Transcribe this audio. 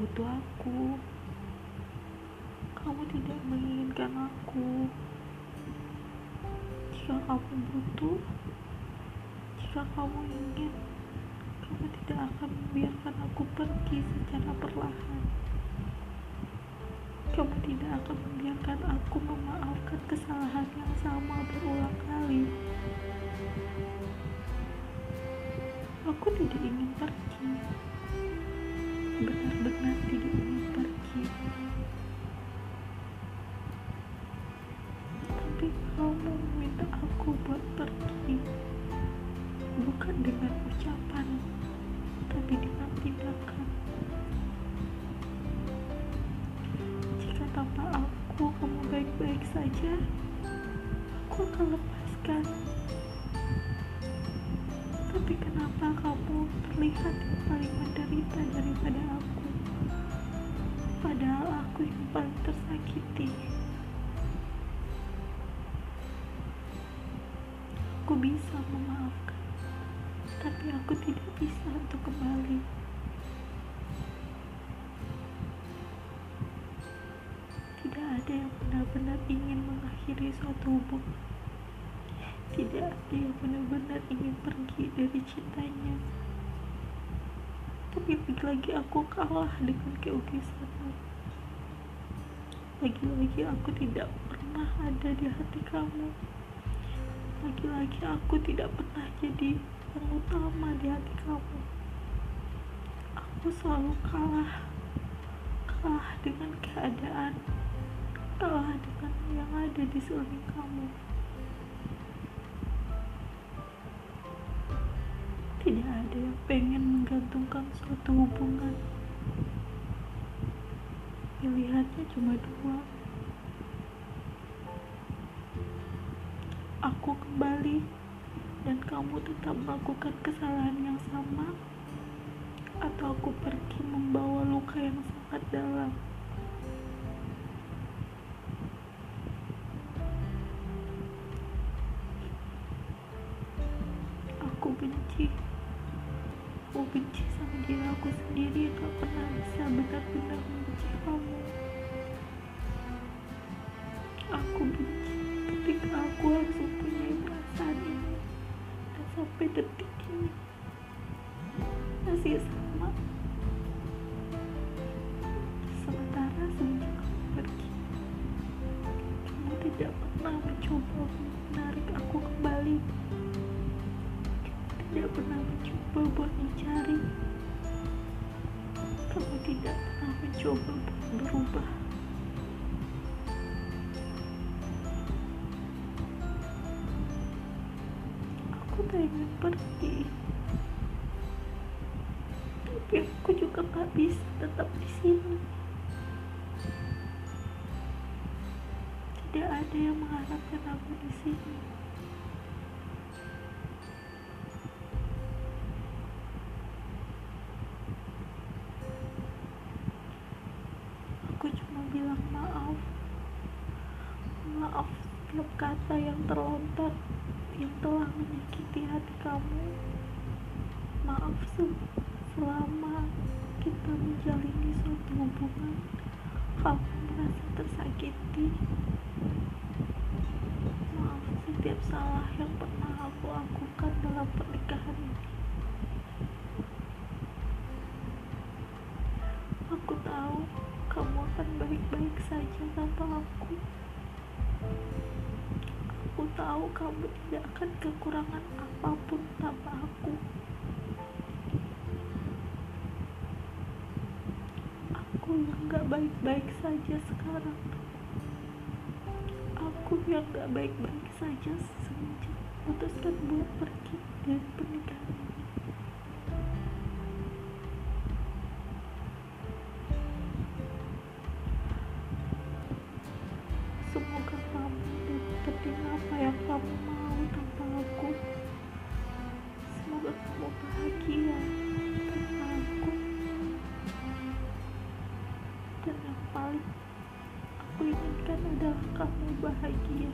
butuh aku. Kamu tidak menginginkan aku. Jika kamu butuh jika kamu ingin kamu tidak akan membiarkan aku pergi secara perlahan. Kamu tidak akan membiarkan aku memaafkan kesalahan yang sama berulang kali. Aku tidak ingin pergi benar-benar tidak ingin pergi. Tapi kamu meminta aku buat pergi. Bukan dengan ucapan tapi dengan tindakan. Jika tanpa aku kamu baik-baik saja aku akan lepaskan tapi kenapa kamu terlihat yang paling menderita daripada aku? Padahal aku yang paling tersakiti. Aku bisa memaafkan tapi aku tidak bisa untuk kembali. Tidak ada yang benar-benar ingin mengakhiri suatu hubungan tidak ada yang benar-benar ingin pergi dari cintanya. Tapi lagi-lagi aku kalah dengan keegoisanmu lagi-lagi aku tidak pernah ada di hati kamu. Lagi-lagi aku tidak pernah jadi yang utama di hati kamu. Aku selalu kalah. Kalah dengan keadaan. Kalah dengan yang ada di sekeliling kamu ada yang pengen menggantungkan suatu hubungan. Pilihannya cuma dua. Aku kembali dan kamu tetap melakukan kesalahan yang sama atau aku pergi membawa luka yang sangat dalam. Aku benci benci sama diri aku sendiri yang gak pernah bisa benar-benar membenci kamu. Aku benci ketika aku harus mempunyai perasaan ini. Dan sampai detik ini masih sama. Sementara semenjak kamu pergi kamu tidak pernah mencoba menarik aku kembali tidak pernah mencoba buat mencari. Kamu tidak pernah mencoba buat berubah. Aku pengen pergi. Tapi aku juga gak bisa tetap di sini. Tidak ada yang mengharapkan aku di sini maaf setiap kata yang terlontar yang telah menyakiti hati kamu. Maaf se- selama kita menjalani suatu hubungan kamu merasa tersakiti tahu kamu tidak akan kekurangan apa pun tanpa aku. Aku yang gak baik-baik saja sekarang. Aku yang gak baik-baik saja semenjak memutuskan buat pergi dari pernikahan bahagia.